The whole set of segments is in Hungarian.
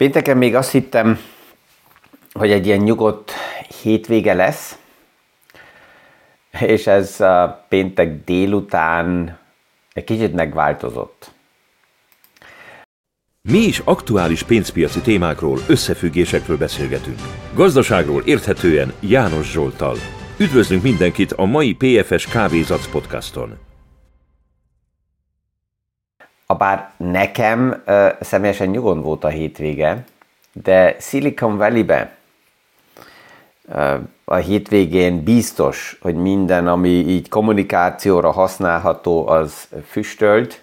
Pénteken még azt hittem, hogy egy ilyen nyugodt hétvége lesz, és ez péntek délután egy kicsit megváltozott. Mi is aktuális pénzpiaci témákról, összefüggésekről beszélgetünk. Gazdaságról érthetően János Zsoltal. Üdvözlünk mindenkit a mai PFS Kávézac podcaston. Abár nekem uh, személyesen nyugodt volt a hétvége, de Silicon Valley-be uh, a hétvégén biztos, hogy minden, ami így kommunikációra használható, az füstölt.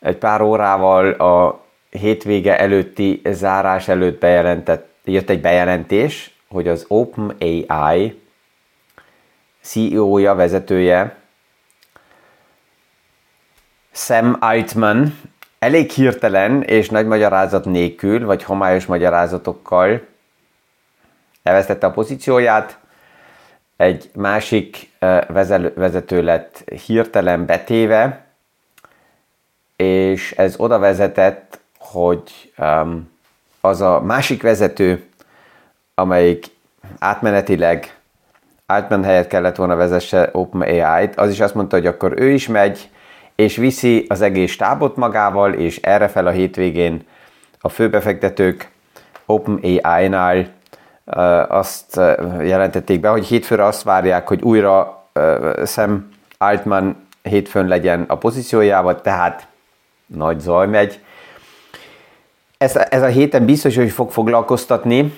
Egy pár órával a hétvége előtti zárás előtt bejelentett, jött egy bejelentés, hogy az OpenAI CEO-ja, vezetője Sam Altman elég hirtelen és nagy magyarázat nélkül, vagy homályos magyarázatokkal elvesztette a pozícióját, egy másik vezető lett hirtelen betéve, és ez oda vezetett, hogy az a másik vezető, amelyik átmenetileg Altman helyett kellett volna vezesse OpenAI-t, az is azt mondta, hogy akkor ő is megy, és viszi az egész stábot magával, és erre fel a hétvégén a főbefektetők OpenAI-nál azt jelentették be, hogy hétfőre azt várják, hogy újra Sam Altman hétfőn legyen a pozíciójával, tehát nagy zaj megy. Ez, ez a héten biztos, hogy fog foglalkoztatni,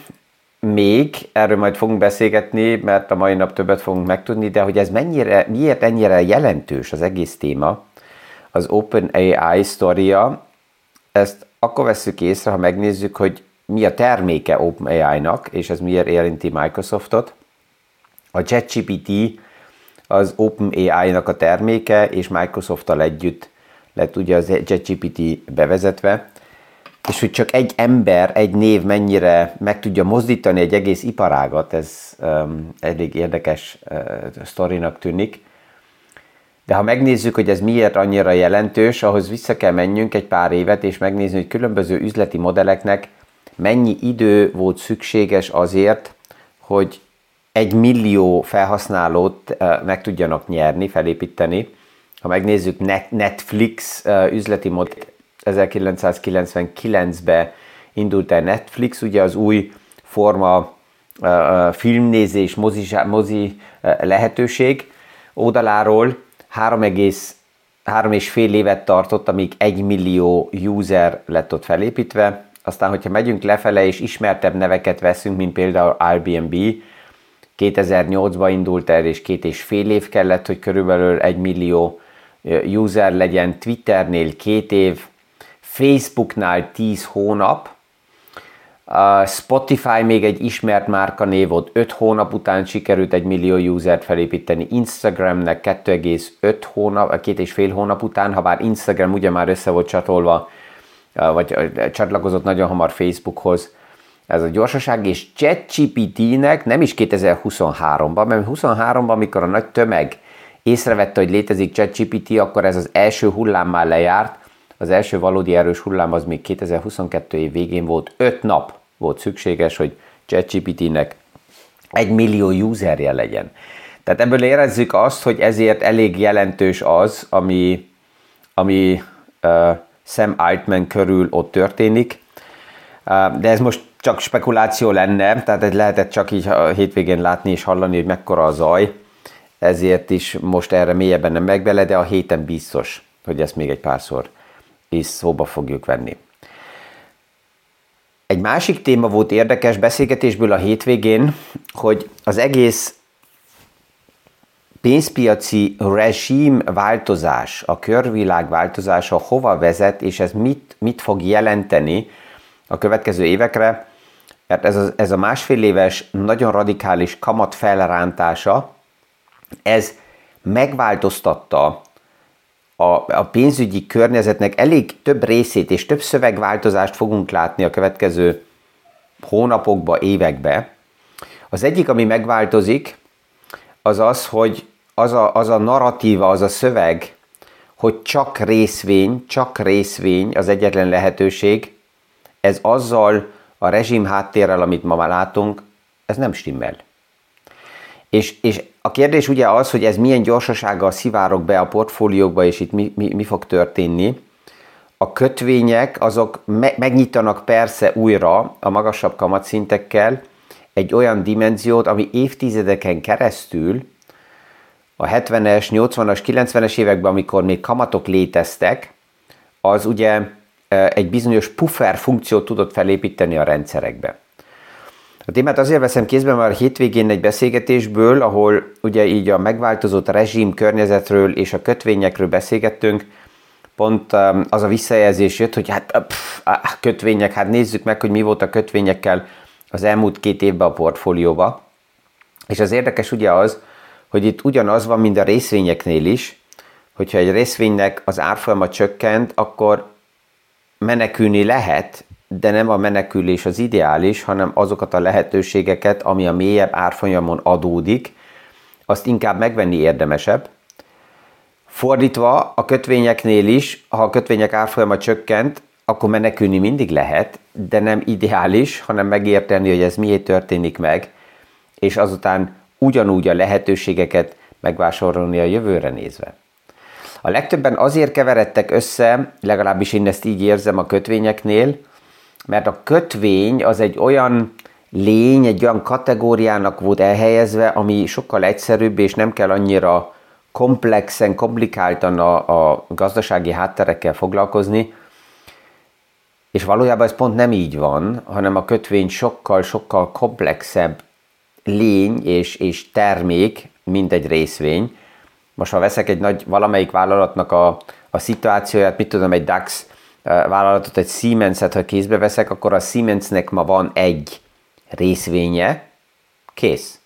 még, erről majd fogunk beszélgetni, mert a mai nap többet fogunk megtudni, de hogy ez mennyire, miért ennyire jelentős az egész téma, az OpenAI sztoria, ezt akkor veszük észre, ha megnézzük, hogy mi a terméke OpenAI-nak, és ez miért érinti Microsoftot. A ChatGPT az OpenAI-nak a terméke, és Microsofttal együtt lett ugye az ChatGPT bevezetve, és hogy csak egy ember, egy név mennyire meg tudja mozdítani egy egész iparágat, ez um, elég érdekes uh, sztorinak tűnik. De ha megnézzük, hogy ez miért annyira jelentős, ahhoz vissza kell menjünk egy pár évet, és megnézni, hogy különböző üzleti modelleknek mennyi idő volt szükséges azért, hogy egy millió felhasználót meg tudjanak nyerni, felépíteni. Ha megnézzük Netflix üzleti modell, 1999-ben indult el Netflix, ugye az új forma filmnézés, mozi, mozi lehetőség oldaláról 3,5 fél évet tartott, amíg 1 millió user lett ott felépítve. Aztán, hogyha megyünk lefele és ismertebb neveket veszünk, mint például Airbnb, 2008-ban indult el, és két és fél év kellett, hogy körülbelül 1 millió user legyen, Twitternél két év, Facebooknál 10 hónap, Spotify még egy ismert márka név volt, 5 hónap után sikerült egy millió usert felépíteni, Instagramnek 2,5 hónap, két és fél hónap után, ha bár Instagram ugye már össze volt csatolva, vagy csatlakozott nagyon hamar Facebookhoz, ez a gyorsaság, és ChatGPT-nek nem is 2023-ban, mert 23-ban, amikor a nagy tömeg észrevette, hogy létezik ChatGPT, akkor ez az első hullám már lejárt, az első valódi erős hullám az még 2022 év végén volt, 5 nap volt szükséges, hogy ChatGPT-nek egy millió userje legyen. Tehát ebből érezzük azt, hogy ezért elég jelentős az, ami, ami uh, Sam Altman körül ott történik. Uh, de ez most csak spekuláció lenne, tehát egy lehetett csak így a hétvégén látni és hallani, hogy mekkora a zaj, ezért is most erre mélyebben nem meg bele, de a héten biztos, hogy ezt még egy párszor is szóba fogjuk venni. Egy másik téma volt érdekes beszélgetésből a hétvégén, hogy az egész pénzpiaci rezsim változás, a körvilág változása hova vezet, és ez mit, mit fog jelenteni a következő évekre, mert ez a, ez a másfél éves nagyon radikális kamat felrántása, ez megváltoztatta a, a pénzügyi környezetnek elég több részét és több szövegváltozást fogunk látni a következő hónapokba, évekbe. Az egyik, ami megváltozik, az az, hogy az a, az a narratíva, az a szöveg, hogy csak részvény, csak részvény az egyetlen lehetőség, ez azzal a rezsim háttérrel, amit ma már látunk, ez nem stimmel. És, és a kérdés ugye az, hogy ez milyen gyorsasággal szivárok be a portfóliókba, és itt mi, mi, mi fog történni. A kötvények azok me- megnyitanak persze újra a magasabb kamatszintekkel egy olyan dimenziót, ami évtizedeken keresztül a 70-es, 80-as, 90-es években, amikor még kamatok léteztek, az ugye egy bizonyos puffer funkciót tudott felépíteni a rendszerekbe. A témát azért veszem kézbe, mert a hétvégén egy beszélgetésből, ahol ugye így a megváltozott rezsim környezetről és a kötvényekről beszélgettünk, pont az a visszajelzés jött, hogy hát pff, kötvények, hát nézzük meg, hogy mi volt a kötvényekkel az elmúlt két évben a portfólióba. És az érdekes ugye az, hogy itt ugyanaz van, mint a részvényeknél is, hogyha egy részvénynek az árfolyama csökkent, akkor menekülni lehet, de nem a menekülés az ideális, hanem azokat a lehetőségeket, ami a mélyebb árfolyamon adódik, azt inkább megvenni érdemesebb. Fordítva, a kötvényeknél is, ha a kötvények árfolyama csökkent, akkor menekülni mindig lehet, de nem ideális, hanem megérteni, hogy ez miért történik meg, és azután ugyanúgy a lehetőségeket megvásárolni a jövőre nézve. A legtöbben azért keveredtek össze, legalábbis én ezt így érzem a kötvényeknél, mert a kötvény az egy olyan lény, egy olyan kategóriának volt elhelyezve, ami sokkal egyszerűbb, és nem kell annyira komplexen, komplikáltan a, a gazdasági hátterekkel foglalkozni, és valójában ez pont nem így van, hanem a kötvény sokkal-sokkal komplexebb lény és, és termék, mint egy részvény. Most ha veszek egy nagy, valamelyik vállalatnak a, a szituációját, mit tudom, egy DAX vállalatot, egy Siemens-et, ha kézbe veszek, akkor a Siemensnek ma van egy részvénye, kész.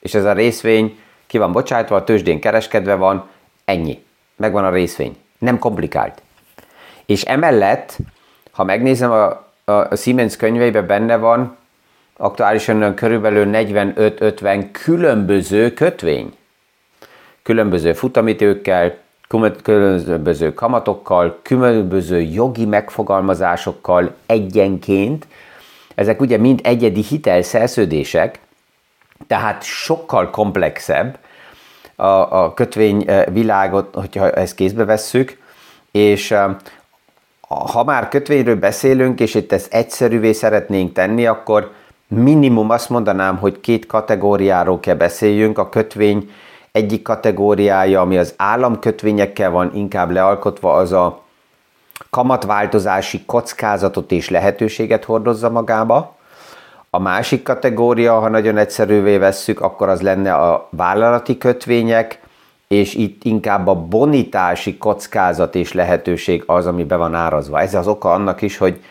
És ez a részvény ki van bocsátva, a tőzsdén kereskedve van, ennyi. Megvan a részvény. Nem komplikált. És emellett, ha megnézem, a, a, a Siemens könyveiben benne van, aktuálisan körülbelül 45-50 különböző kötvény. Különböző futamidőkkel, különböző kamatokkal, különböző jogi megfogalmazásokkal egyenként. Ezek ugye mind egyedi hitelszerződések, tehát sokkal komplexebb a, a kötvényvilágot, hogyha ezt kézbe vesszük, és ha már kötvényről beszélünk, és itt ezt egyszerűvé szeretnénk tenni, akkor minimum azt mondanám, hogy két kategóriáról kell beszéljünk. A kötvény egyik kategóriája, ami az államkötvényekkel van inkább lealkotva, az a kamatváltozási kockázatot és lehetőséget hordozza magába. A másik kategória, ha nagyon egyszerűvé vesszük, akkor az lenne a vállalati kötvények, és itt inkább a bonitási kockázat és lehetőség az, ami be van árazva. Ez az oka annak is, hogy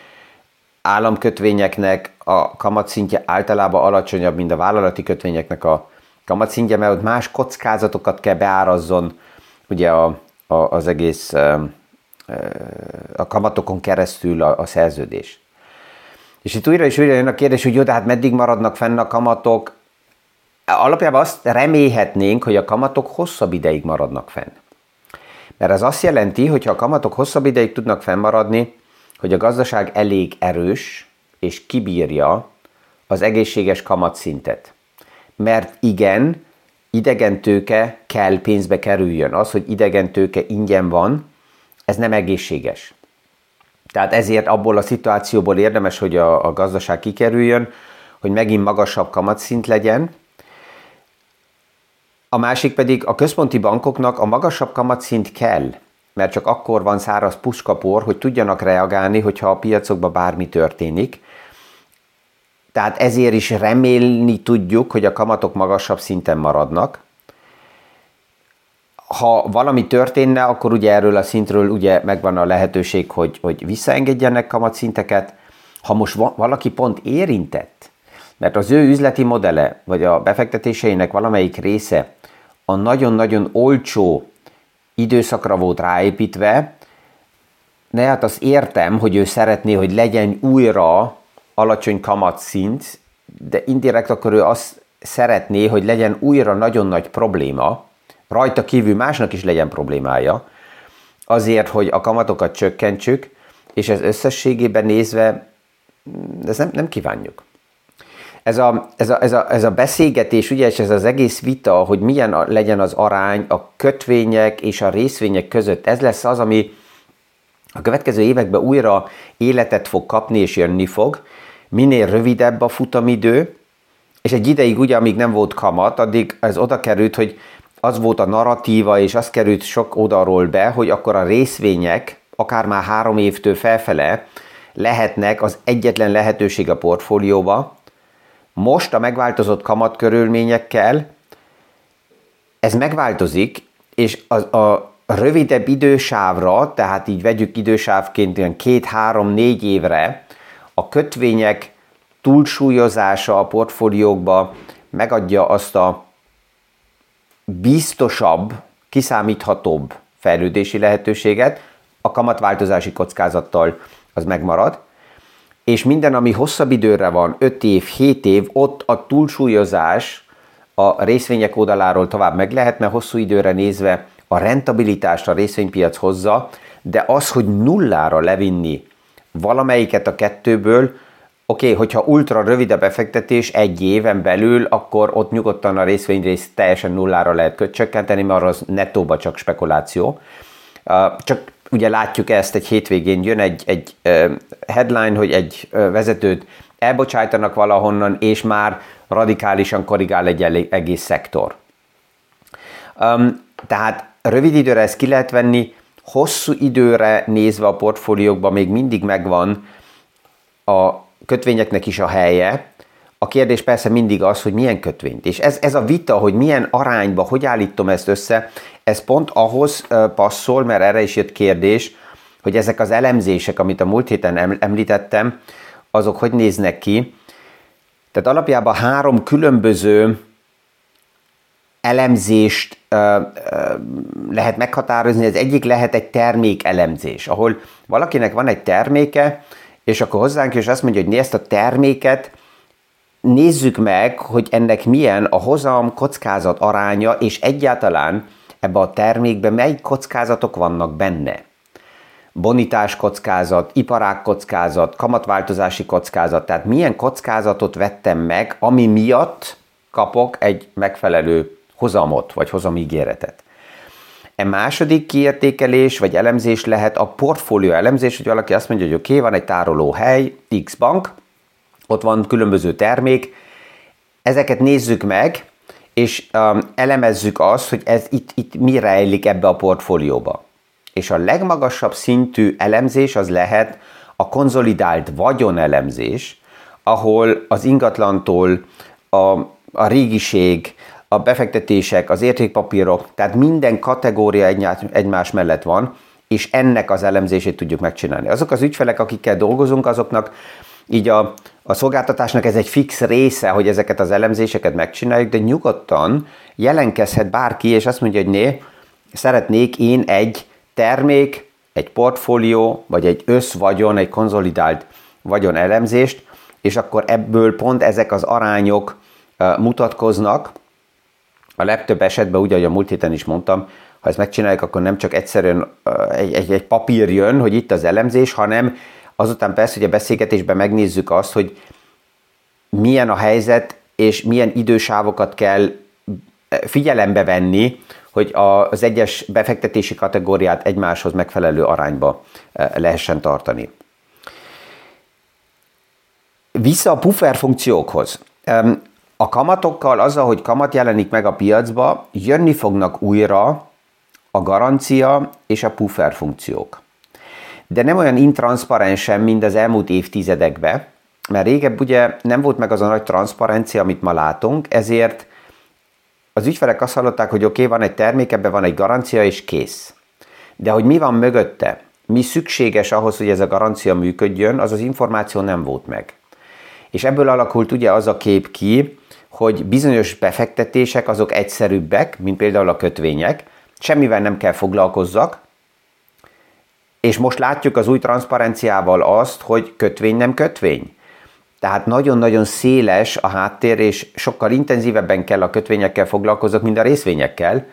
államkötvényeknek a kamatszintje általában alacsonyabb, mint a vállalati kötvényeknek a kamatszintje, mert ott más kockázatokat kell beárazzon ugye a, a, az egész a kamatokon keresztül a, a szerződés. És itt újra és újra jön a kérdés, hogy jó, de hát meddig maradnak fenn a kamatok? Alapjában azt remélhetnénk, hogy a kamatok hosszabb ideig maradnak fenn. Mert ez azt jelenti, hogy ha a kamatok hosszabb ideig tudnak fennmaradni, hogy a gazdaság elég erős, és kibírja az egészséges kamatszintet mert igen, idegen tőke kell pénzbe kerüljön. Az, hogy idegen tőke ingyen van, ez nem egészséges. Tehát ezért abból a szituációból érdemes, hogy a, a gazdaság kikerüljön, hogy megint magasabb kamatszint legyen. A másik pedig a központi bankoknak a magasabb kamatszint kell, mert csak akkor van száraz puskapor, hogy tudjanak reagálni, hogyha a piacokban bármi történik, tehát ezért is remélni tudjuk, hogy a kamatok magasabb szinten maradnak. Ha valami történne, akkor ugye erről a szintről ugye megvan a lehetőség, hogy, hogy visszaengedjenek kamatszinteket. Ha most valaki pont érintett, mert az ő üzleti modele, vagy a befektetéseinek valamelyik része a nagyon-nagyon olcsó időszakra volt ráépítve, ne hát azt értem, hogy ő szeretné, hogy legyen újra alacsony kamatszint, de indirekt akkor ő azt szeretné, hogy legyen újra nagyon nagy probléma, rajta kívül másnak is legyen problémája, azért, hogy a kamatokat csökkentsük, és ez összességében nézve ezt nem, nem kívánjuk. Ez a, ez, a, ez, a, ez a beszélgetés, ugye, és ez az egész vita, hogy milyen a, legyen az arány a kötvények és a részvények között, ez lesz az, ami a következő években újra életet fog kapni és jönni fog, minél rövidebb a futamidő, és egy ideig ugye, amíg nem volt kamat, addig ez oda került, hogy az volt a narratíva, és az került sok oldalról be, hogy akkor a részvények, akár már három évtől felfele, lehetnek az egyetlen lehetőség a portfólióba. Most a megváltozott kamatkörülményekkel ez megváltozik, és a, a rövidebb idősávra, tehát így vegyük idősávként olyan két, három, négy évre, a kötvények túlsúlyozása a portfóliókba megadja azt a biztosabb, kiszámíthatóbb fejlődési lehetőséget, a kamatváltozási kockázattal az megmarad, és minden, ami hosszabb időre van, 5 év, 7 év, ott a túlsúlyozás a részvények oldaláról tovább meg lehetne hosszú időre nézve a rentabilitást a részvénypiac hozza, de az, hogy nullára levinni valamelyiket a kettőből, oké, okay, hogyha ultra rövid a befektetés egy éven belül, akkor ott nyugodtan a részvényrész teljesen nullára lehet csökkenteni, mert az nettóba csak spekuláció. Csak ugye látjuk ezt, egy hétvégén jön egy, egy headline, hogy egy vezetőt elbocsájtanak valahonnan, és már radikálisan korrigál egy egész szektor. tehát rövid időre ezt ki lehet venni, hosszú időre nézve a portfóliókban még mindig megvan a kötvényeknek is a helye. A kérdés persze mindig az, hogy milyen kötvényt. És ez, ez a vita, hogy milyen arányba, hogy állítom ezt össze, ez pont ahhoz passzol, mert erre is jött kérdés, hogy ezek az elemzések, amit a múlt héten említettem, azok hogy néznek ki. Tehát alapjában három különböző elemzést lehet meghatározni. Az egyik lehet egy termék elemzés, ahol valakinek van egy terméke, és akkor hozzánk és azt mondja, hogy ezt a terméket nézzük meg, hogy ennek milyen a hozam kockázat aránya, és egyáltalán ebbe a termékben mely kockázatok vannak benne. Bonitás kockázat, iparák kockázat, kamatváltozási kockázat, tehát milyen kockázatot vettem meg, ami miatt kapok egy megfelelő hozamot, vagy hozamígéretet. E második kiértékelés vagy elemzés lehet a portfólió elemzés, hogy valaki azt mondja, hogy oké, okay, van egy tárolóhely, X bank, ott van különböző termék, ezeket nézzük meg, és um, elemezzük azt, hogy ez itt, itt mi rejlik ebbe a portfólióba. És a legmagasabb szintű elemzés az lehet a konzolidált vagyonelemzés, ahol az ingatlantól a, a régiség, a befektetések, az értékpapírok, tehát minden kategória egymás mellett van, és ennek az elemzését tudjuk megcsinálni. Azok az ügyfelek, akikkel dolgozunk, azoknak így a, a szolgáltatásnak ez egy fix része, hogy ezeket az elemzéseket megcsináljuk, de nyugodtan jelenkezhet bárki, és azt mondja, hogy né, szeretnék én egy termék, egy portfólió, vagy egy összvagyon, egy konszolidált vagyon elemzést, és akkor ebből pont ezek az arányok mutatkoznak, a legtöbb esetben, úgy, ahogy a múlt héten is mondtam, ha ezt megcsináljuk, akkor nem csak egyszerűen egy, egy, egy papír jön, hogy itt az elemzés, hanem azután persze, hogy a beszélgetésben megnézzük azt, hogy milyen a helyzet, és milyen idősávokat kell figyelembe venni, hogy az egyes befektetési kategóriát egymáshoz megfelelő arányba lehessen tartani. Vissza a puffer funkciókhoz. A kamatokkal, azzal, hogy kamat jelenik meg a piacba, jönni fognak újra a garancia és a puffer funkciók. De nem olyan intranszparensen, mint az elmúlt évtizedekben, mert régebb ugye nem volt meg az a nagy transzparencia, amit ma látunk, ezért az ügyfelek azt hallották, hogy oké, okay, van egy termék, ebben van egy garancia, és kész. De hogy mi van mögötte, mi szükséges ahhoz, hogy ez a garancia működjön, az az információ nem volt meg. És ebből alakult ugye az a kép ki, hogy bizonyos befektetések azok egyszerűbbek, mint például a kötvények, semmivel nem kell foglalkozzak, és most látjuk az új transzparenciával azt, hogy kötvény nem kötvény. Tehát nagyon-nagyon széles a háttér, és sokkal intenzívebben kell a kötvényekkel foglalkozok, mint a részvényekkel,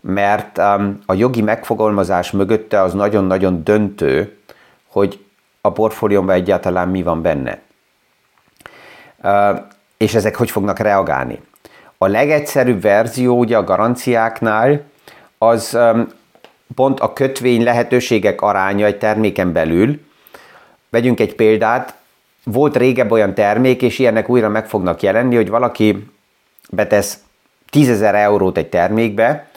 mert um, a jogi megfogalmazás mögötte az nagyon-nagyon döntő, hogy a portfóliómban egyáltalán mi van benne. És ezek hogy fognak reagálni. A legegyszerűbb verzió ugye a garanciáknál az pont a kötvény lehetőségek aránya egy terméken belül. Vegyünk egy példát, volt régebb olyan termék, és ilyenek újra meg fognak jelenni, hogy valaki betesz 10 eurót egy termékbe,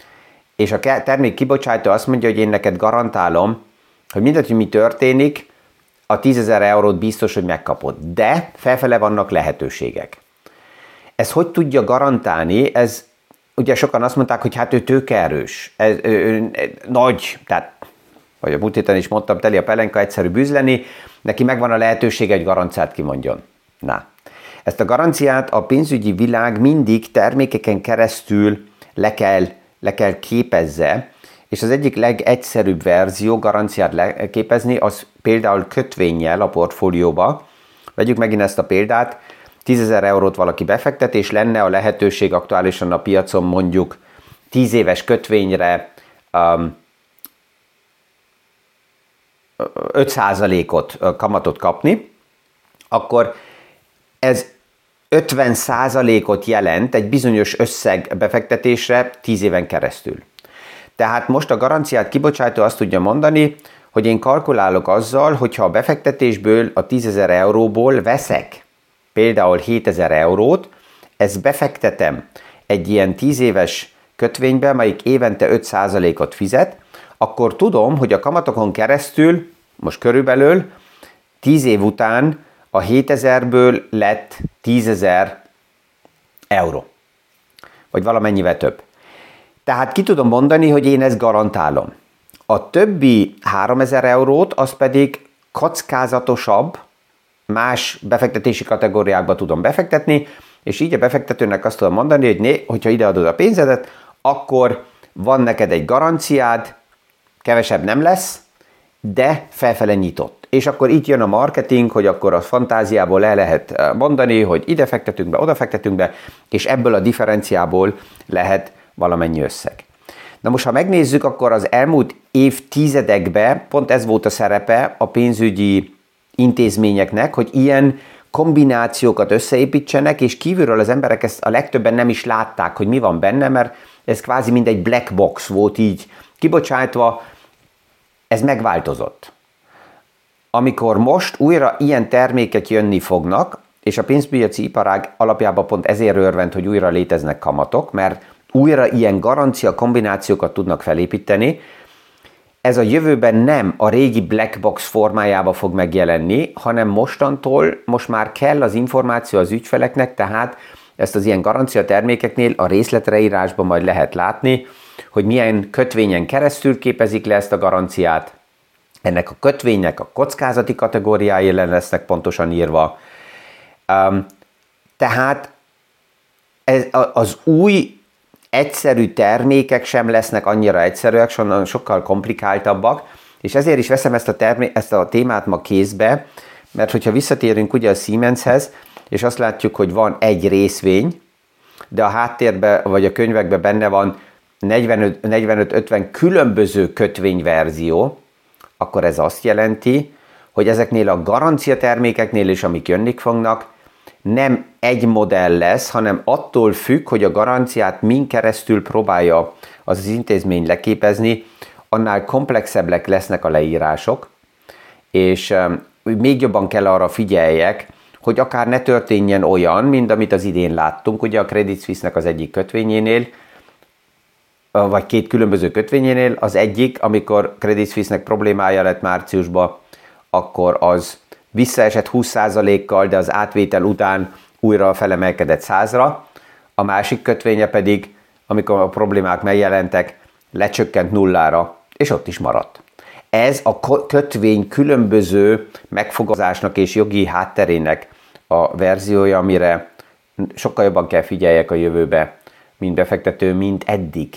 és a termék kibocsátó azt mondja, hogy én neked garantálom, hogy mindent, hogy mi történik, a 10 eurót biztos, hogy megkapod. De felfele vannak lehetőségek. Ez hogy tudja garantálni? Ez ugye sokan azt mondták, hogy hát ő tőkeerős, ez, ő, ő, nagy, tehát vagy a múlt héten is mondtam, teli a pelenka egyszerű bűzleni, neki megvan a lehetőség, egy garanciát kimondjon. Na, ezt a garanciát a pénzügyi világ mindig termékeken keresztül le kell, le kell képezze, és az egyik legegyszerűbb verzió garanciát képezni, az például kötvényjel a portfólióba. Vegyük megint ezt a példát, 10 ezer eurót valaki befektet, és lenne a lehetőség aktuálisan a piacon mondjuk 10 éves kötvényre um, 5%-ot kamatot kapni, akkor ez 50%-ot jelent egy bizonyos összeg befektetésre 10 éven keresztül. Tehát most a garanciát kibocsátó azt tudja mondani, hogy én kalkulálok azzal, hogyha a befektetésből a 10 ezer euróból veszek például 7000 eurót, ezt befektetem egy ilyen 10 éves kötvénybe, melyik évente 5%-ot fizet, akkor tudom, hogy a kamatokon keresztül, most körülbelül 10 év után a 7000-ből lett 10.000 euró. Vagy valamennyivel több. Tehát ki tudom mondani, hogy én ezt garantálom. A többi 3000 eurót, az pedig kockázatosabb, más befektetési kategóriákba tudom befektetni, és így a befektetőnek azt tudom mondani, hogy né, hogyha ideadod a pénzedet, akkor van neked egy garanciád, kevesebb nem lesz, de felfele nyitott. És akkor itt jön a marketing, hogy akkor a fantáziából le lehet eh, mondani, hogy ide fektetünk be, oda fektetünk be, és ebből a differenciából lehet valamennyi összeg. Na most, ha megnézzük, akkor az elmúlt évtizedekben pont ez volt a szerepe a pénzügyi intézményeknek, hogy ilyen kombinációkat összeépítsenek, és kívülről az emberek ezt a legtöbben nem is látták, hogy mi van benne, mert ez kvázi mint egy black box volt így kibocsátva, ez megváltozott. Amikor most újra ilyen termékek jönni fognak, és a pénzpiaci iparág alapjában pont ezért örvend, hogy újra léteznek kamatok, mert újra ilyen garancia kombinációkat tudnak felépíteni, ez a jövőben nem a régi black box formájába fog megjelenni, hanem mostantól most már kell az információ az ügyfeleknek, tehát ezt az ilyen garancia termékeknél a részletreírásban majd lehet látni, hogy milyen kötvényen keresztül képezik le ezt a garanciát. Ennek a kötvénynek a kockázati kategóriái lesznek pontosan írva. Um, tehát ez, az új egyszerű termékek sem lesznek annyira egyszerűek, sokkal komplikáltabbak, és ezért is veszem ezt a, termé- ezt a témát ma kézbe, mert hogyha visszatérünk ugye a Siemenshez, és azt látjuk, hogy van egy részvény, de a háttérben vagy a könyvekben benne van 45-50 különböző kötvényverzió, akkor ez azt jelenti, hogy ezeknél a garancia termékeknél is, amik jönni fognak, nem egy modell lesz, hanem attól függ, hogy a garanciát min keresztül próbálja az, az intézmény leképezni, annál komplexebbek lesznek a leírások, és még jobban kell arra figyeljek, hogy akár ne történjen olyan, mint amit az idén láttunk, ugye a Credit Suisse-nek az egyik kötvényénél, vagy két különböző kötvényénél, az egyik, amikor Credit Suisse-nek problémája lett márciusban, akkor az visszaesett 20%-kal, de az átvétel után újra felemelkedett 100-ra, a másik kötvénye pedig, amikor a problémák megjelentek, lecsökkent nullára, és ott is maradt. Ez a kötvény különböző megfogalmazásnak és jogi hátterének a verziója, amire sokkal jobban kell figyeljek a jövőbe, mint befektető, mint eddig.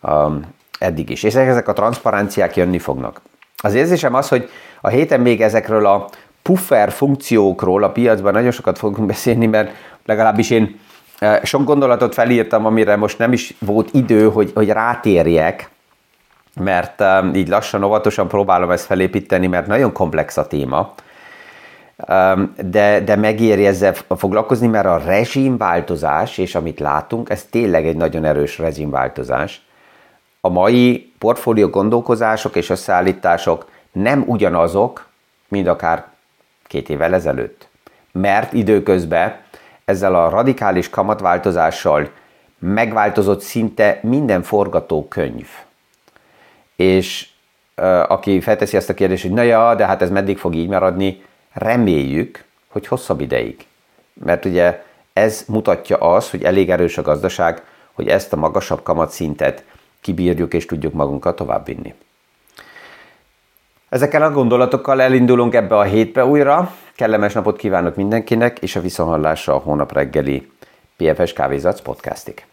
Um, eddig is. És ezek a transzparenciák jönni fognak. Az érzésem az, hogy a héten még ezekről a puffer funkciókról a piacban nagyon sokat fogunk beszélni, mert legalábbis én e, sok gondolatot felírtam, amire most nem is volt idő, hogy, hogy rátérjek, mert um, így lassan, óvatosan próbálom ezt felépíteni, mert nagyon komplex a téma. de, de megéri ezzel foglalkozni, mert a rezsimváltozás, és amit látunk, ez tényleg egy nagyon erős rezsimváltozás. A mai portfólió gondolkozások és összeállítások nem ugyanazok, mint akár két évvel ezelőtt. Mert időközben ezzel a radikális kamatváltozással megváltozott szinte minden forgatókönyv. És aki felteszi ezt a kérdést, hogy na ja, de hát ez meddig fog így maradni, reméljük, hogy hosszabb ideig. Mert ugye ez mutatja azt, hogy elég erős a gazdaság, hogy ezt a magasabb kamatszintet kibírjuk és tudjuk magunkat továbbvinni. Ezekkel a gondolatokkal elindulunk ebbe a hétbe újra. Kellemes napot kívánok mindenkinek, és a viszonhallásra a hónap reggeli PFS Kávézatsz podcastig.